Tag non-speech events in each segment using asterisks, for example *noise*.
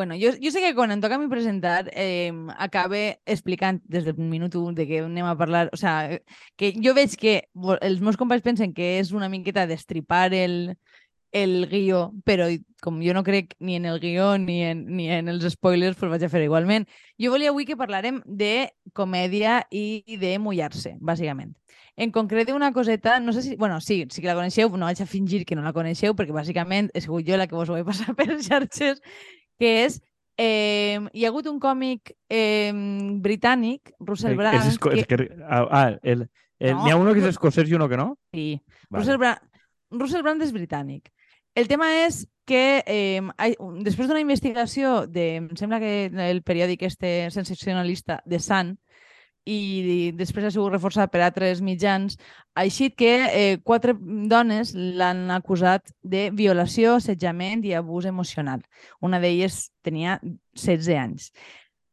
Bueno, jo, jo sé que quan em toca a mi presentar eh, acabe explicant des del minut 1 de què anem a parlar, o sea, que jo veig que els meus companys pensen que és una miqueta destripar el, el guió, però com jo no crec ni en el guió ni en, ni en els spoilers, pues vaig a fer igualment. Jo volia avui que parlarem de comèdia i de mullar-se, bàsicament. En concret, una coseta, no sé si... Bueno, sí, sí que la coneixeu, no vaig a fingir que no la coneixeu, perquè bàsicament he sigut jo la que vos ho he passat *laughs* per xarxes, que és Eh, hi ha hagut un còmic eh, britànic, Russell Brand... Esco... que... que... Ah, el, el... no, n'hi ha un que és escocès i un que no? Sí. Vale. Russell, Brand... Russell Brand és britànic. El tema és que eh, després d'una investigació de, em sembla que el periòdic este sensacionalista de Sun, i després ha sigut reforçat per altres mitjans, així que eh, quatre dones l'han acusat de violació, assetjament i abús emocional. Una d'elles tenia 16 anys.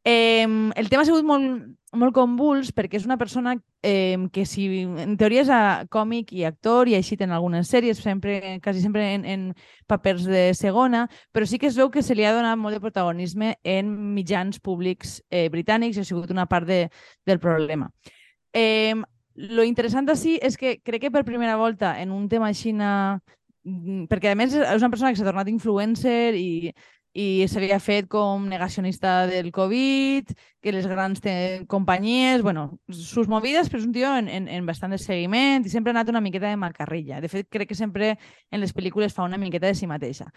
Eh, el tema ha sigut molt, molt convuls perquè és una persona eh, que si en teoria és còmic i actor i així en algunes sèries, sempre, quasi sempre en, en papers de segona, però sí que es veu que se li ha donat molt de protagonisme en mitjans públics eh, britànics i ha sigut una part de, del problema. Eh, lo interessant així és que crec que per primera volta en un tema així mm, perquè a més és una persona que s'ha tornat influencer i i s'havia fet com negacionista del Covid, que les grans companyies, bueno, sus movides, però és un tio en, en, en bastant de seguiment i sempre ha anat una miqueta de macarrilla. De fet, crec que sempre en les pel·lícules fa una miqueta de si mateixa.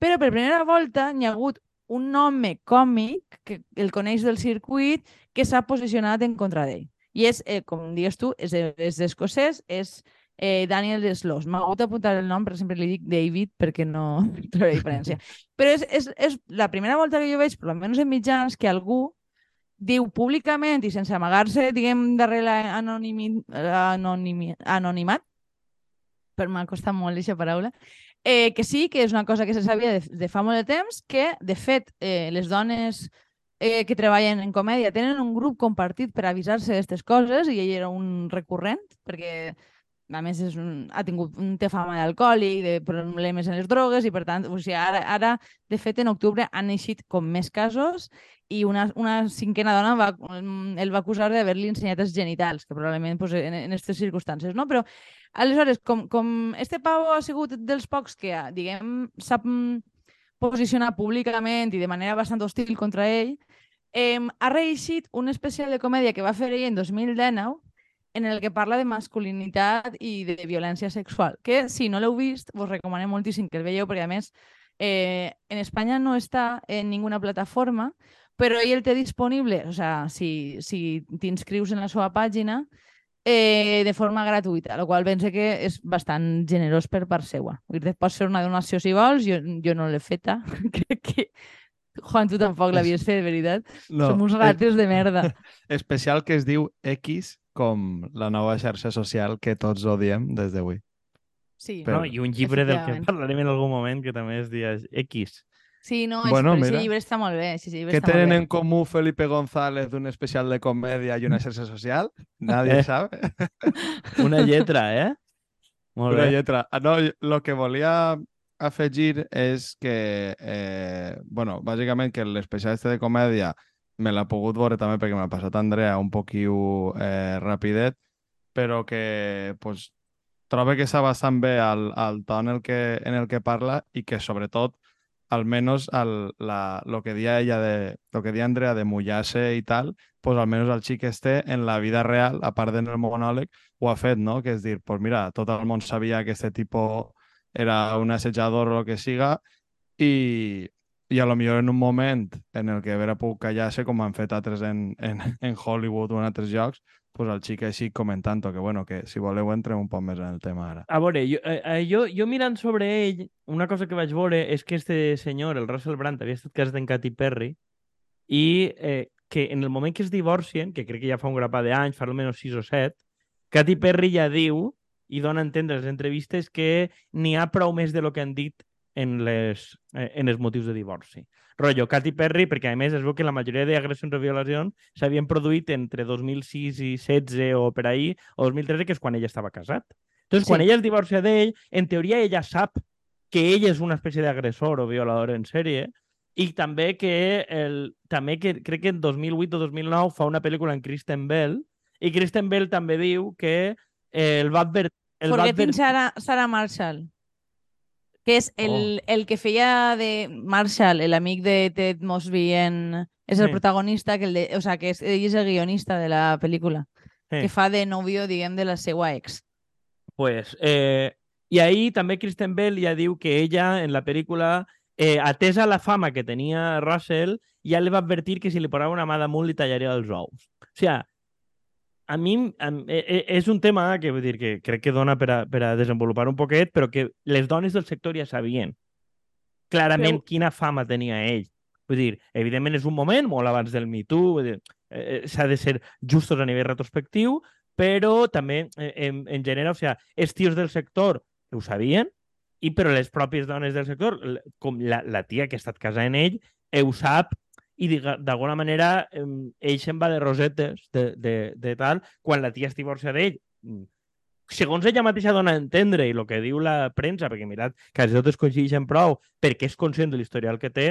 Però per primera volta n'hi ha hagut un home còmic que el coneix del circuit que s'ha posicionat en contra d'ell. I és, eh, com dius tu, és, és escocès, és eh, Daniel Sloss. M'ha hagut d'apuntar el nom, però sempre li dic David perquè no *laughs* trobo diferència. *laughs* Però és, és, és la primera volta que jo veig, per almenys en mitjans, que algú diu públicament i sense amagar-se, diguem, darrere l'anonimi, anonimi, anonimat, però m'ha costat molt aquesta paraula, eh, que sí, que és una cosa que se sabia de, de fa molt de temps, que, de fet, eh, les dones eh, que treballen en comèdia tenen un grup compartit per avisar-se d'aquestes coses i ell era un recurrent, perquè a més és un, ha tingut un té fama d'alcohòlic, de problemes en les drogues i per tant, o sigui, ara, ara de fet en octubre han eixit com més casos i una, una cinquena dona va, el va acusar d'haver-li ensenyat els genitals, que probablement pues, en aquestes circumstàncies, no? Però aleshores, com, com este pavo ha sigut dels pocs que, diguem, sap posicionar públicament i de manera bastant hostil contra ell, eh, ha reeixit un especial de comèdia que va fer ell en 2019 en el que parla de masculinitat i de violència sexual, que si no l'heu vist, vos recomanem moltíssim que el veieu, perquè a més eh, en Espanya no està en ninguna plataforma, però ell el té disponible, o sea, si, si t'inscrius en la seva pàgina, eh, de forma gratuïta, el qual pense que és bastant generós per part seua. Vull dir, pots fer una donació si vols, jo, jo no l'he feta. *laughs* Crec que Juan, tu tampoc l'havies fet, de veritat. No, Som uns rates de merda. *laughs* Especial que es diu X com la nova xarxa social que tots odiem des d'avui. Sí. Però... No, I un llibre del que parlarem en algun moment que també es diu X. Sí, no, bueno, és, mira, llibre està molt bé. Sí, sí, Què tenen en comú Felipe González d'un especial de comèdia i una xarxa social? Nadie eh. sabe. *laughs* una lletra, eh? Molt una bé. lletra. Ah, no, el que volia afegir és que, eh, bueno, bàsicament que l'especial este de comèdia me l'ha pogut veure també perquè m'ha passat Andrea un poquiu eh, rapidet, però que pues, trobo que bastant bé al, al to en el, que, en el que parla i que sobretot almenys el, la, lo que dia ella de, lo que dia Andrea de mullar-se i tal, pues almenys el xic este en la vida real, a part del monòleg, ho ha fet, no? Que és dir, pues mira, tot el món sabia que este tipus era un assetjador o el que siga i, i a lo millor en un moment en el que haver pogut callar-se, com han fet altres en, en, *laughs* en Hollywood o en altres llocs, pues el xic així comentant que, bueno, que si voleu entrem un poc més en el tema ara. A veure, jo, eh, eh, jo, jo mirant sobre ell, una cosa que vaig veure és que este senyor, el Russell Brand, havia estat casat amb Katy Perry i eh, que en el moment que es divorcien, que crec que ja fa un grapat d'anys, fa almenys 6 o 7, Katy Perry ja diu i dona a entendre les entrevistes que n'hi ha prou més de lo que han dit en, les, eh, en els motius de divorci. Rollo, Katy Perry, perquè a més es veu que la majoria d'agressions o violacions s'havien produït entre 2006 i 16 o per ahir, o 2013, que és quan ella estava casat. Entonces, sí. quan ella es divorcia d'ell, en teoria ella sap que ell és una espècie d'agressor o violador en sèrie, i també que, el, també que crec que en 2008 o 2009 fa una pel·lícula en Kristen Bell i Kristen Bell també diu que eh, el va advertir... Forgetting Sarah, Sarah Marshall que és el, oh. el que feia de Marshall, l'amic de Ted Mosby en... És el sí. protagonista, que, el de, o sea, que és, ell és el guionista de la pel·lícula, sí. que fa de novio, diguem, de la seva ex. Pues, eh, i ahí també Kristen Bell ja diu que ella, en la pel·lícula, eh, atesa la fama que tenia Russell, ja li va advertir que si li posava una mà damunt li tallaria els ous. O sigui, a mi a, e, e, és un tema que vull dir que crec que dona per a, per a desenvolupar un poquet, però que les dones del sector ja sabien clarament però... quina fama tenia ell. Vull dir, evidentment és un moment, molt abans del Me Too, eh, eh, s'ha de ser justos a nivell retrospectiu, però també eh, en, en general, o sigui, els tios del sector ho sabien, i però les pròpies dones del sector, com la, la tia que ha estat casada en ell, ho sap i d'alguna manera ell se'n va de rosetes de, de, de tal, quan la tia es divorcia d'ell. Mm, segons ella mateixa dona a entendre i el que diu la premsa, perquè mirad, quasi tot es coincideixen prou, perquè és conscient de l'historial que té,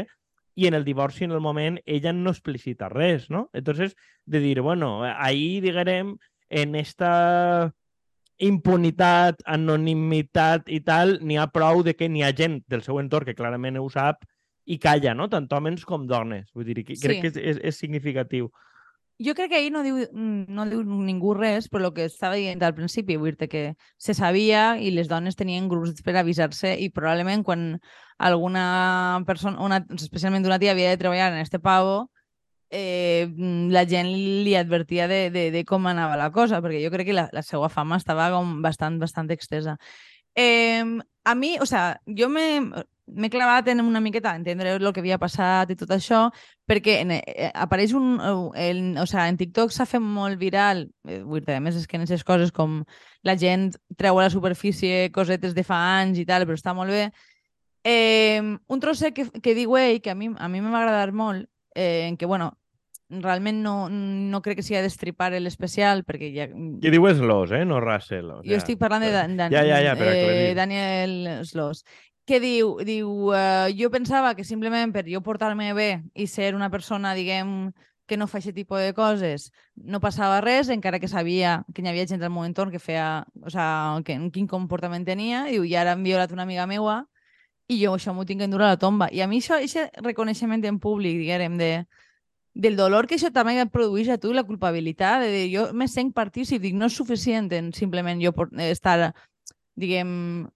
i en el divorci, en el moment, ella no explicita res, no? Entonces, de dir, bueno, ahí, diguem, en esta impunitat, anonimitat i tal, n'hi ha prou de que n'hi ha gent del seu entorn que clarament ho sap i calla, no? Tant homes com dones. Vull dir, que crec sí. que és, és, és significatiu. Jo crec que ahir no diu, no diu ningú res, però el que estava dient al principi, vull dir que se sabia i les dones tenien grups per avisar-se i probablement quan alguna persona, una, especialment una tia, havia de treballar en este pavo, eh, la gent li advertia de, de, de com anava la cosa, perquè jo crec que la, la seva fama estava com bastant, bastant extesa. Eh, a mi, o sea, jo me m'he clavat en una miqueta a entendre el que havia passat i tot això, perquè en, eh, apareix un... El, o sea, en TikTok s'ha fet molt viral, eh, vull dir, a més és que en aquestes coses com la gent treu a la superfície cosetes de fa anys i tal, però està molt bé. Eh, un trosset que, que diu ell, que a mi, a mi m'ha agradat molt, eh, en què, bueno, realment no, no crec que sigui destripar l'especial, perquè ja... Qui diu Sloss, eh? No Russell. O sea, jo estic parlant de, Dan, Dan, ja, ja, ja, eh, Daniel Sloss que diu, diu uh, jo pensava que simplement per jo portar-me bé i ser una persona, diguem, que no fa aquest tipus de coses, no passava res, encara que sabia que hi havia gent al meu entorn que feia, o sea, que, quin comportament tenia, diu, i ara han violat una amiga meua i jo això m'ho tinc que endur a la tomba. I a mi això, aquest reconeixement en públic, diguem, de, del dolor que això també produeix a tu, la culpabilitat, de dir, jo me sent partícip, dic, no és suficient en simplement jo estar, diguem,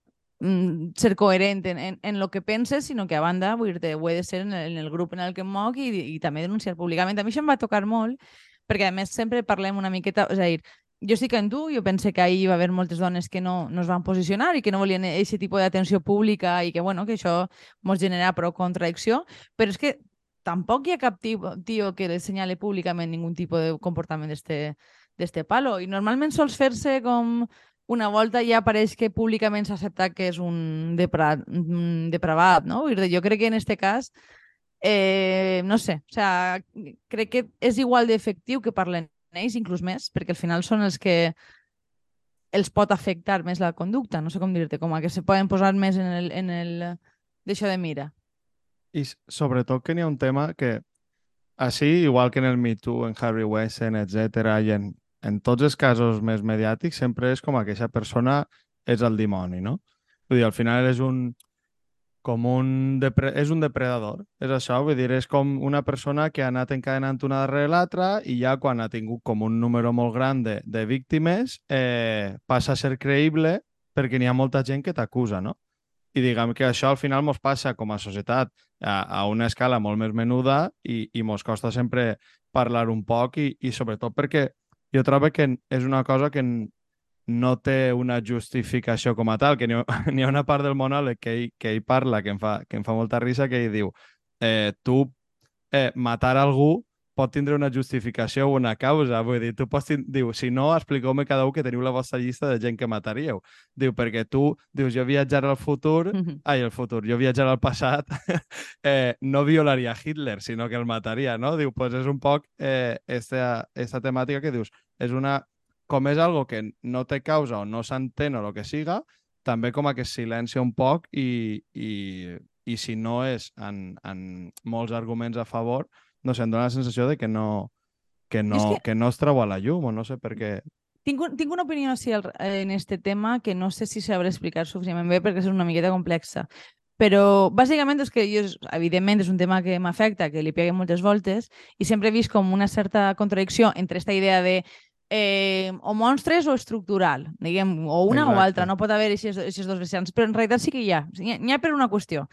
ser coherent en, en, en lo que penses, sinó que a banda vull dir ho he de ser en el, en el grup en el que em moc i, i també denunciar públicament. A mi això em va tocar molt, perquè a més sempre parlem una miqueta, és a dir, jo sí que en tu, jo pense que ahir va haver moltes dones que no, no es van posicionar i que no volien aquest tipus d'atenció pública i que, bueno, que això ens genera prou contradicció, però és que tampoc hi ha cap tio, tio que le senyale públicament ningun tipus de comportament d'este palo. I normalment sols fer-se com una volta ja apareix que públicament s'accepta que és un, depra, depravat, no? Jo crec que en aquest cas, eh, no sé, o sea, crec que és igual d'efectiu que parlen ells, inclús més, perquè al final són els que els pot afectar més la conducta, no sé com dir-te, com a que se poden posar més en el, en el d'això de mira. I sobretot que n'hi ha un tema que així, igual que en el Me Too, en Harry Weinstein, etc i en en tots els casos més mediàtics sempre és com que aquesta persona és el dimoni, no? Vull dir, al final és un com un, depre... és un depredador, és això, vull dir, és com una persona que ha anat encadenant una darrere l'altra i ja quan ha tingut com un número molt gran de, de víctimes eh, passa a ser creïble perquè n'hi ha molta gent que t'acusa, no? I diguem que això al final ens passa com a societat a, a una escala molt més menuda i, i ens costa sempre parlar un poc i, i sobretot perquè jo trobo que és una cosa que no té una justificació com a tal, que *laughs* n'hi ha, una part del monòleg que ell, que ell parla que em, fa, que em fa molta risa, que ell diu eh, tu eh, matar algú pot tindre una justificació o una causa. Vull dir, tu pots... Diu, si no, expliqueu-me cada un que teniu la vostra llista de gent que mataríeu. Diu, perquè tu dius, jo viatjar al futur... Mm -hmm. Ai, el futur. Jo viatjar al passat *laughs* eh, no violaria Hitler, sinó que el mataria, no? Diu, pues és un poc eh, esta, esta temàtica que dius, és una... Com és algo que no té causa o no s'entén o el que siga, també com a que silencia un poc i, i i si no és en, en molts arguments a favor, no sé, em dóna la sensació de que no, que no, que... que no es treu a la llum, o no sé per què. Tinc, un, tinc una opinió sí, en este tema que no sé si sabré explicar suficientment bé perquè és una miqueta complexa. Però bàsicament és que jo, evidentment, és un tema que m'afecta, que li pegué moltes voltes i sempre he vist com una certa contradicció entre aquesta idea de eh, o monstres o estructural, diguem, o una Exacte. o altra, no pot haver aquests dos vessants, però en realitat sí que hi ha. N'hi ha per una qüestió,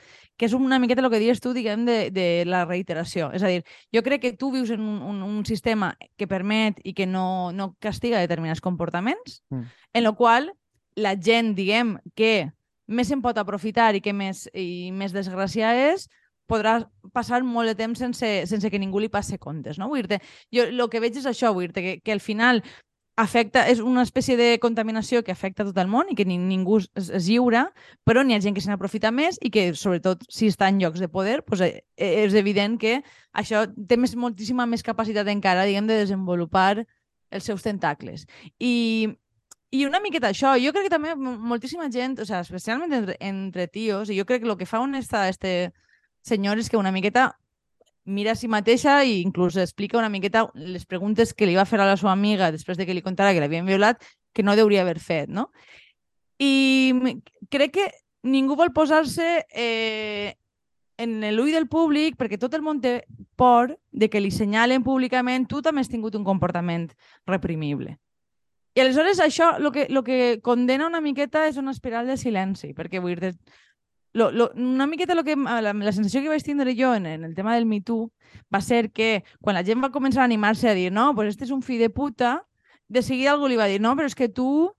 que és una miqueta el que dius tu, diguem, de, de la reiteració. És a dir, jo crec que tu vius en un, un, un sistema que permet i que no, no castiga determinats comportaments, mm. en el qual la gent, diguem, que més se'n pot aprofitar i que més, i més desgràcia és, podrà passar molt de temps sense, sense que ningú li passe comptes, no? Vull dir jo el que veig és això, vull dir que, que al final afecta, és una espècie de contaminació que afecta tot el món i que ni, ningú es, es lliura, però n'hi ha gent que se n'aprofita més i que, sobretot, si està en llocs de poder, doncs, és evident que això té més, moltíssima més capacitat encara, diguem, de desenvolupar els seus tentacles. I, i una miqueta això, jo crec que també moltíssima gent, o sigui, especialment entre, entre tios, i jo crec que el que fa on està este, senyores que una miqueta mira a si mateixa i inclús explica una miqueta les preguntes que li va fer a la seva amiga després de que li contara que l'havien violat que no hauria haver fet, no? I crec que ningú vol posar-se eh, en l'ull del públic perquè tot el món té por de que li senyalen públicament tu també has tingut un comportament reprimible. I aleshores això el que, lo que condena una miqueta és una espiral de silenci, perquè vull dir, lo, lo, una miqueta lo que, la, la sensació que vaig tindre jo en, en el tema del Me Too va ser que quan la gent va començar a animar-se a dir no, pues este és un fill de puta, de seguida algú li va dir no, però és que tu...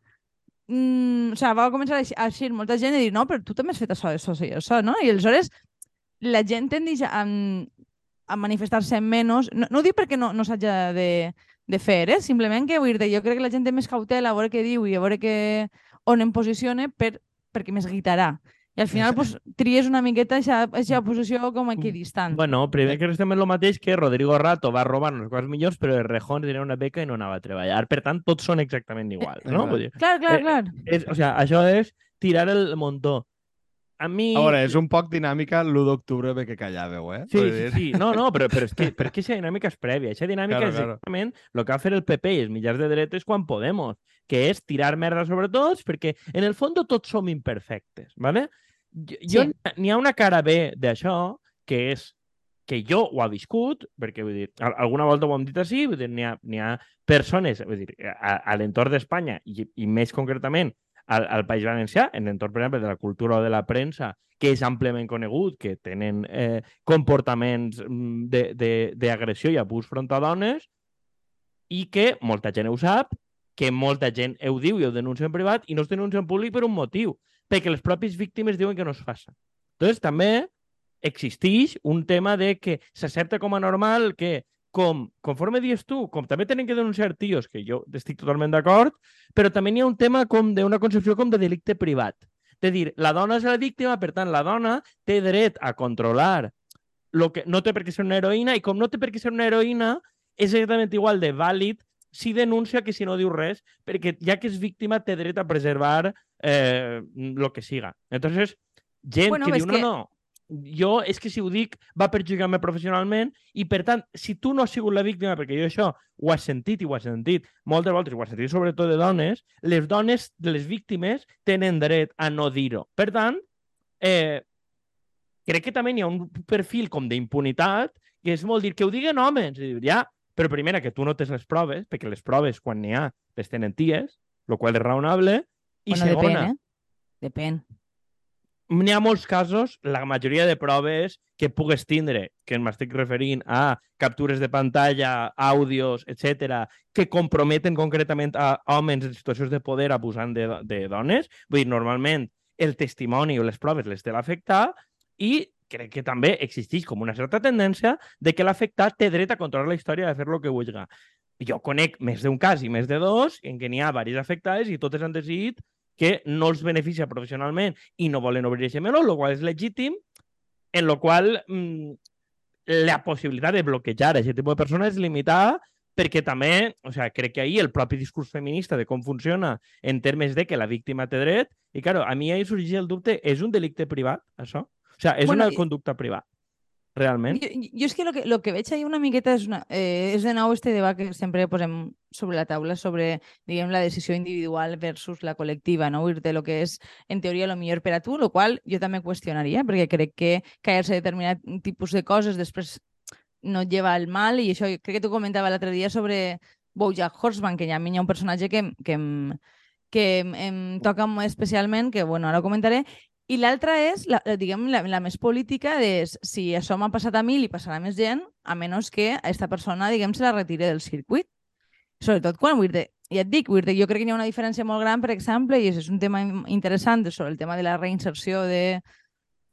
Mm, o sigui, va començar a eixir molta gent i dir no, però tu també has fet això, això, això, això no? I aleshores la gent tendeix a, a manifestar-se menys. No, no ho dic perquè no, no s'hagi de, de fer, eh? simplement que vull dir jo crec que la gent té més cautela a veure què diu i a veure que, on em posicione per, perquè més guitarà. I al final pues, tries una miqueta aquesta posició com aquí distant. Bueno, primer que estem en el mateix que Rodrigo Rato va robar unes coses millors, però el Rejón tenia una beca i no anava a treballar. Per tant, tots són exactament iguals, no? Vull dir, clar, clar, eh, clar. És, o sea, això és tirar el muntó. A mi... A veure, és un poc dinàmica l'1 d'octubre bé que callàveu, eh? Sí, sí, sí. No, no, però, però és que, *laughs* però és que aquesta dinàmica és prèvia. Aquesta dinàmica claro, és exactament claro. el que va fer el PP i els mitjans de dretes quan Podemos, que és tirar merda sobre tots, perquè en el fons tots som imperfectes, ¿vale? Jo, sí. n'hi ha una cara B d'això, que és que jo ho ha viscut, perquè vull dir, alguna volta ho hem dit així, vull dir, n'hi ha, ha persones vull dir, a, a l'entorn d'Espanya i, i més concretament al, al País Valencià, en l'entorn, per exemple, de la cultura o de la premsa, que és àmpliament conegut, que tenen eh, comportaments mm, d'agressió i abús front a dones i que molta gent ho sap, que molta gent ho diu i ho denuncia en privat i no es denuncia en públic per un motiu, perquè les pròpies víctimes diuen que no es faça. Entonces, també existeix un tema de que s'accepta com a normal que, com, conforme dius tu, com també tenen que denunciar tios, que jo estic totalment d'acord, però també hi ha un tema com d'una concepció com de delicte privat. De dir, la dona és la víctima, per tant, la dona té dret a controlar lo que no té per què ser una heroïna i com no té per què ser una heroïna, és exactament igual de vàlid si denuncia que si no diu res, perquè ja que és víctima té dret a preservar eh, lo que siga. Entonces, gent bueno, que diu, no, que... no, jo és que si ho dic va perjudicar-me professionalment i per tant, si tu no has sigut la víctima, perquè jo això ho has sentit i ho has sentit moltes voltes, ho has sentit sobretot de dones, les dones de les víctimes tenen dret a no dir-ho. Per tant, eh, crec que també hi ha un perfil com d'impunitat que és molt dir que ho diguen homes. Ja, però primera, que tu no tens les proves, perquè les proves, quan n'hi ha, les tenen ties, el qual és raonable. I bueno, segona... Depèn, eh? Depèn. N'hi ha molts casos, la majoria de proves que pugues tindre, que m'estic referint a captures de pantalla, àudios, etc, que comprometen concretament a homes en situacions de poder abusant de, de dones. Vull dir, normalment el testimoni o les proves les té l'afectar i crec que també existeix com una certa tendència de que l'afectat té dret a controlar la història de fer lo que vulgui. Jo conec més d'un cas i més de dos en què n'hi ha diverses afectades i totes han decidit que no els beneficia professionalment i no volen obrir aquest meló, el qual és legítim, en el qual mmm, la possibilitat de bloquejar aquest tipus de persona és limitada perquè també, o sea, crec que ahir el propi discurs feminista de com funciona en termes de que la víctima té dret, i claro, a mi ahir sorgeix el dubte, és un delicte privat, això? O sigui, és bueno, una conducta privada realment. Jo, jo és que el que, lo que veig ahí una miqueta és, una, eh, és de nou este debat que sempre posem sobre la taula sobre, diguem, la decisió individual versus la col·lectiva, no? De lo que és, en teoria, lo millor per a tu, lo qual jo també qüestionaria, perquè crec que callar-se determinat tipus de coses després no et lleva al mal, i això crec que tu comentava l'altre dia sobre Bojack Horseman, que ja a mi hi ha un personatge que, que, em, que em, em toca especialment, que bueno, ara ho comentaré, i l'altra és, la, diguem, la, la més política de si això m'ha passat a mi, li passarà més gent, a menys que aquesta persona, diguem, se la retire del circuit. Sobretot quan, vull dir, ja et dic, vull dir, jo crec que hi ha una diferència molt gran, per exemple, i és un tema interessant sobre el tema de la reinserció de,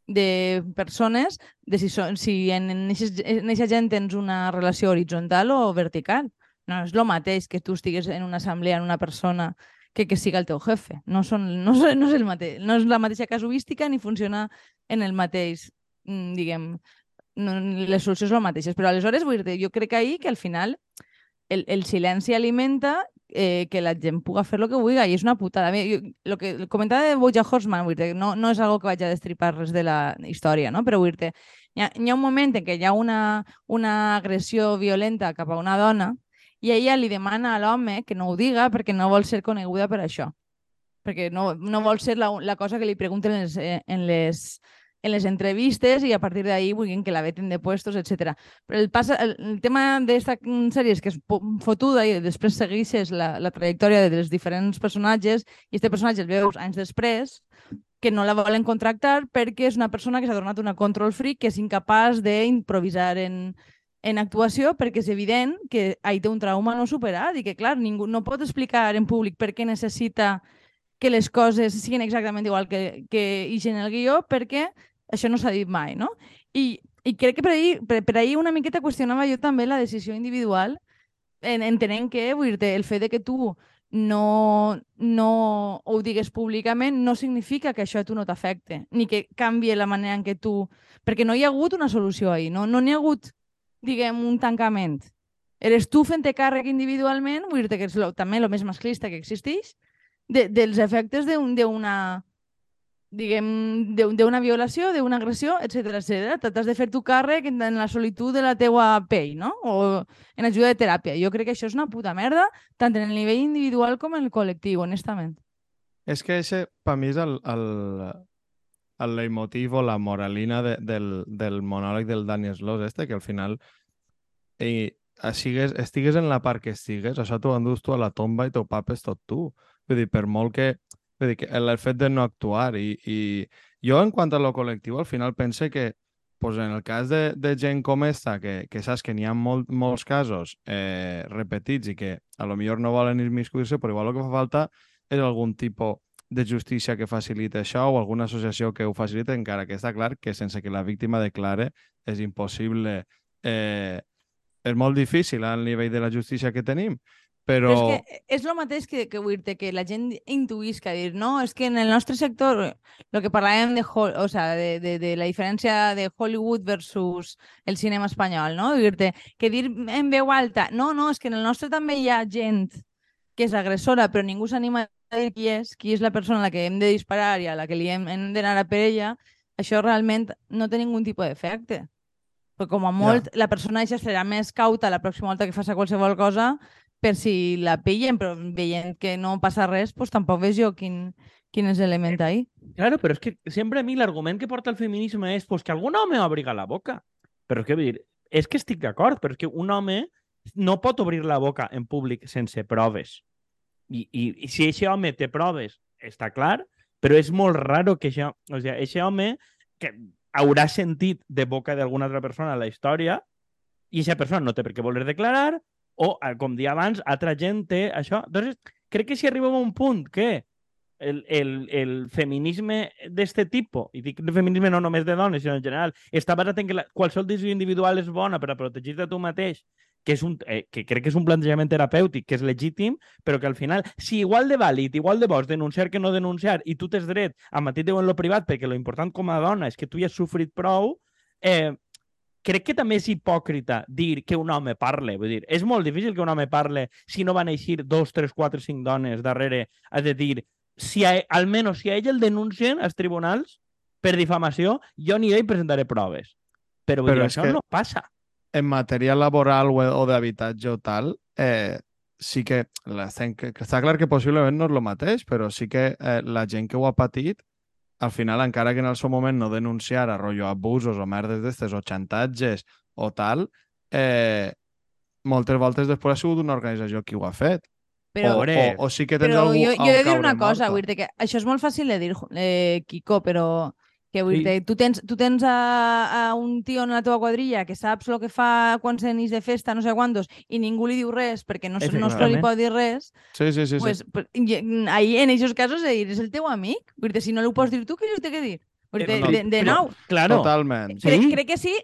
de persones, de si, són, si en aquesta gent tens una relació horitzontal o vertical. No és el mateix que tu estigues en una assemblea en una persona que que siga el teu jefe. No, són, no, no, és el mateix, no és la mateixa casuística ni funciona en el mateix, mm, diguem, no, les solucions són les mateixes. Però aleshores, vull dir jo crec que ahir que al final el, el silenci alimenta eh, que la gent puga fer el que vulgui i és una putada. Jo, lo que comentava de Bojack Horseman, vull dir, no, no és algo que vaig a destripar res de la història, no? però vull dir hi ha, hi ha un moment en què hi ha una, una agressió violenta cap a una dona i ella li demana a l'home que no ho diga perquè no vol ser coneguda per això. Perquè no, no vol ser la, la cosa que li pregunten en les, eh, en les, en les entrevistes i a partir d'ahí vulguin que la veten de puestos, etc. Però el, passa, el, el tema d'esta sèrie és que és fotuda i després segueixes la, la trajectòria dels diferents personatges i este personatge el veus anys després que no la volen contractar perquè és una persona que s'ha tornat una control freak que és incapaç d'improvisar en, en actuació perquè és evident que ahí té un trauma no superat i que, clar, ningú no pot explicar en públic per què necessita que les coses siguin exactament igual que, que ix en el guió perquè això no s'ha dit mai, no? I, i crec que per ahir, per, per ahir una miqueta qüestionava jo també la decisió individual en, entenent que, vull dir el fet de que tu no, no ho digues públicament no significa que això a tu no t'afecte, ni que canvi la manera en què tu... Perquè no hi ha hagut una solució ahir, no n'hi no ha hagut diguem, un tancament. Eres tu fent-te càrrec individualment, vull dir que és lo, també el més masclista que existeix, de, dels efectes d'una un, diguem, d'una violació, d'una agressió, etc etc. T'has de fer tu càrrec en, en la solitud de la teua pell, no? O en ajuda de teràpia. Jo crec que això és una puta merda, tant en el nivell individual com en el col·lectiu, honestament. És que això, per mi, és el, el, el leitmotiv o la moralina de, del, del monòleg del Daniel Sloss este, que al final i, sigues, estigues en la part que estigues, això t'ho endús tu a la tomba i t'ho papes tot tu. Vull dir, per molt que... Vull dir, que el fet de no actuar i, i jo en quant a lo col·lectiu al final pense que pues en el cas de, de gent com esta, que, que saps que n'hi ha molt, molts casos eh, repetits i que a lo millor no volen immiscuir-se, però igual el que fa falta és algun tipus de justícia que facilita això o alguna associació que ho facilita, encara que està clar que sense que la víctima declare és impossible. Eh, és molt difícil al nivell de la justícia que tenim, però... però és que és el mateix que, que vull dir que la gent intuís que dir, no, és que en el nostre sector, el que parlàvem de, o sea, de, de, de la diferència de Hollywood versus el cinema espanyol, no? Dir-te que dir en veu alta, no, no, és que en el nostre també hi ha gent que és agressora, però ningú s'anima dir qui és, qui és la persona a la que hem de disparar i a la que li hem, hem d'anar a per ella, això realment no té ningun tipus d'efecte. Però com a molt, ja. la persona ja serà més cauta la pròxima volta que faci qualsevol cosa per si la pillen, però veient que no passa res, pues tampoc veig jo quin, quin és l'element ahí. Claro, però és que sempre a mi l'argument que porta el feminisme és pues, que algun home obriga la boca. Però què vull dir? És que estic d'acord, però és que un home no pot obrir la boca en públic sense proves. I, i, i si aquest home té proves, està clar, però és molt raro que això, o sigui, aquest home que haurà sentit de boca d'alguna altra persona la història i aquesta persona no té per què voler declarar o, com dia abans, altra gent té això. Entonces, crec que si arribem a un punt que el, el, el feminisme d'este tipus, i dic el feminisme no només de dones, sinó en general, està basat en que la, qualsevol decisió individual és bona per a protegir-te tu mateix que, és un, eh, que crec que és un plantejament terapèutic, que és legítim, però que al final, si igual de vàlid, igual de bo denunciar que no denunciar, i tu tens dret a matir en lo privat, perquè lo important com a dona és que tu ja has sofrit prou, eh, crec que també és hipòcrita dir que un home parle. Vull dir, és molt difícil que un home parle si no van eixir dos, tres, quatre, cinc dones darrere a de dir si a, almenys si a ell el denuncien als tribunals, per difamació, jo aniré i presentaré proves. Però, vull Però dir, això que- no passa. En matèria laboral o, o d'habitatge o tal, eh, sí que, la, que, que està clar que possiblement no és el mateix, però sí que eh, la gent que ho ha patit, al final, encara que en el seu moment no denunciara rotllo abusos o merdes d'estes o xantatges o tal, eh, moltes voltes després ha sigut una organització qui ho ha fet. Però, o, o, o sí que tens però algú jo, jo he de dir una cosa, dir que això és molt fàcil de dir, eh, Kiko, però que vull Sí. dir, tu tens, tu tens a, a un tio en la teva quadrilla que saps el que fa quan se n'és de festa, no sé quantos, i ningú li diu res perquè no, no se li pot dir res, Sí, sí, sí. sí. pues, pues, i- ahí en aquests casos és el teu amic. Vull dir, si no li ho pots dir tu, què li té que dir? Eh, de, no, de, de però- nou, Claro. Totalment. Sí. crec, crec que sí,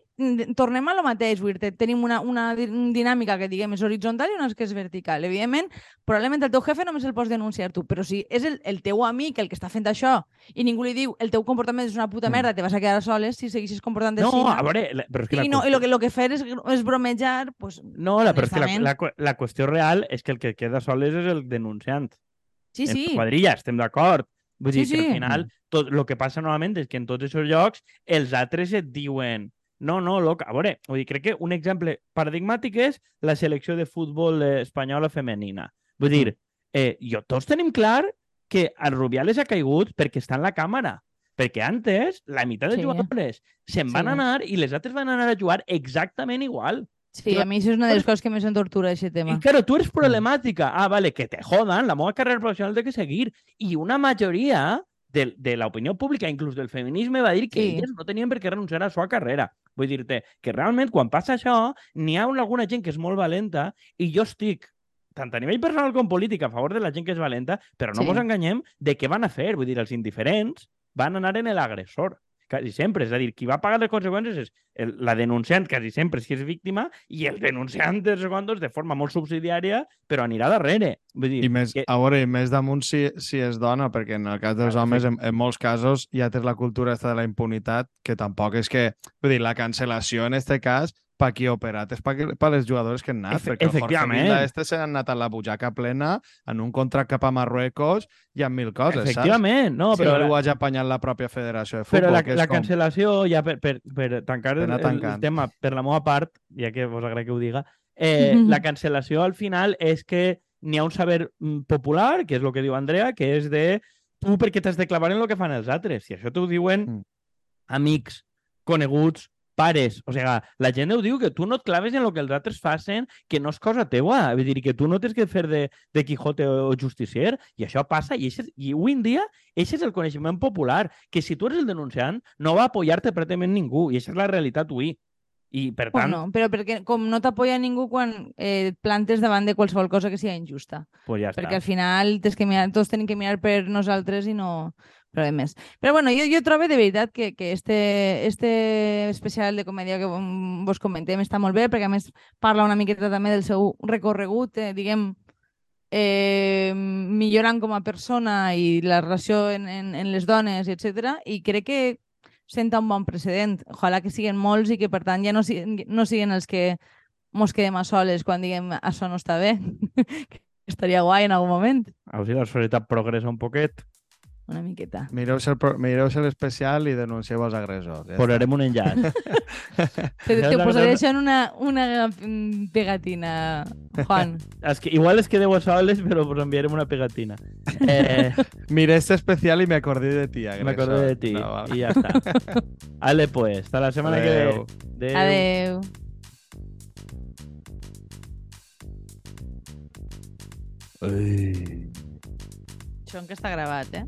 tornem a lo mateix, tenim una, una di- dinàmica que diguem és horitzontal i una que és vertical. Evidentment, probablement el teu jefe només el pots denunciar tu, però si és el, el teu amic el que està fent això i ningú li diu el teu comportament és una puta Mm. merda, te vas a quedar soles si segueixes comportant No, així. a veure, la- però és que la I, no, i lo que, lo que fer és, és bromejar, pues, No, la, però és que la, la, la qüestió real és que el que queda soles és el denunciant. sí, sí. En quadrilla, estem d'acord. Vull dir Sí, que al final tot el que passa normalment és que en tots aquests llocs els altres et diuen no, no, loca. A veure, vull dir, crec que un exemple paradigmàtic és la selecció de futbol eh, espanyola femenina. Vull dir, eh, jo tots tenim clar que el Rubiales ha caigut perquè està en la càmera. Perquè antes, la meitat de Sí. jugadores se'n van Sí. anar i les altres van anar a jugar exactament igual. Sí, a mi això és una de les coses que més em tortura, aquest tema. Y claro, tú eres problemática. Ah, vale, que te jodan. La moda carrera profesional tiene que seguir. Y una mayoría de, de la pública, inclús del feminisme, va dir que Sí. elles no tenien per què renunciar a la seva carrera. Vull dir-te que realment, quan passa això, n'hi ha una- alguna gent que és molt valenta i jo estic tant a nivell personal com polític a favor de la gent que és valenta, però no Sí. ens enganyem de què van a fer. Vull dir, els indiferents van anar en l'agressor. Quasi sempre. És a dir, qui va pagar les conseqüències és el, la denunciant, quasi sempre, si és víctima, i el denunciant de segundos de forma molt subsidiària, però anirà darrere. Vull dir, I més, que, a veure, i més damunt si, si és dona, perquè en el cas dels Clar, homes, en, en molts casos, ja tens la cultura esta de la impunitat, que tampoc és que... Vull dir, la cancel·lació en este cas, pa qui ha operat és que- pa les jugadores que han anat, Efe- perquè el Jorge. Vilda este se n'ha anat a la butxaca plena en un contracte cap a Marruecos i amb mil coses, efectivament, no, saps? però, Però la, ho hagi apanyat la pròpia federació de futbol, però la, que és la com... cancel·lació, ja per, per, per tancar Per el, el, tema per la meva part, ja que vos agrada que ho diga, eh, *laughs* la cancel·lació al final és que n'hi ha un saber mm, popular, que és el que diu Andrea, que és de tu perquè t'has de clavar en el que fan els altres. Si això t'ho diuen Mm. amics, coneguts, pares. O sigui, la gent ho diu que tu no et claves en el que els altres facin, que no és cosa teua. Vull dir, que tu no tens que fer de, de Quijote o justicier. I això passa. I, eixe, i avui en dia, això és el coneixement popular. Que si tu eres el denunciant, no va apoyar-te pràcticament ningú. I això és la realitat avui. I, per tant, Bueno, però perquè com no t'apoya ningú quan eh, et plantes davant de qualsevol cosa que sigui injusta. pues ja Perquè està. al final tens que mirar, tots tenim que mirar per nosaltres i no problemes. Però bueno, jo, jo trobo de veritat que, que este, este especial de comèdia que vos comentem està molt bé, perquè a més parla una miqueta també del seu recorregut, eh, diguem, eh, millorant com a persona i la relació en, en, en les dones, etc. I crec que senta un bon precedent. Ojalà que siguin molts i que, per tant, ja no siguin, no siguin els que mos quedem a soles quan diguem això no està bé. *laughs* estaria guai en algun moment. A veure si la societat progressa un poquet. Una miqueta. Mireu-se el mireu-se l'especial i denuncieu els agressors. Ja. Posarem un enllaç. *laughs* Te, Ja te posaré això en una, una mm, pegatina, Juan. *laughs* es que, igual es quedeu a soles, però us enviarem una pegatina. Eh, *laughs* Miré este especial y me acordé de ti, me agresor. acordé de ti. No, vale. Y ya está. Vale, pues. Hasta la semana que Adeu. viene. Adeu. Ei, Això està gravat, eh?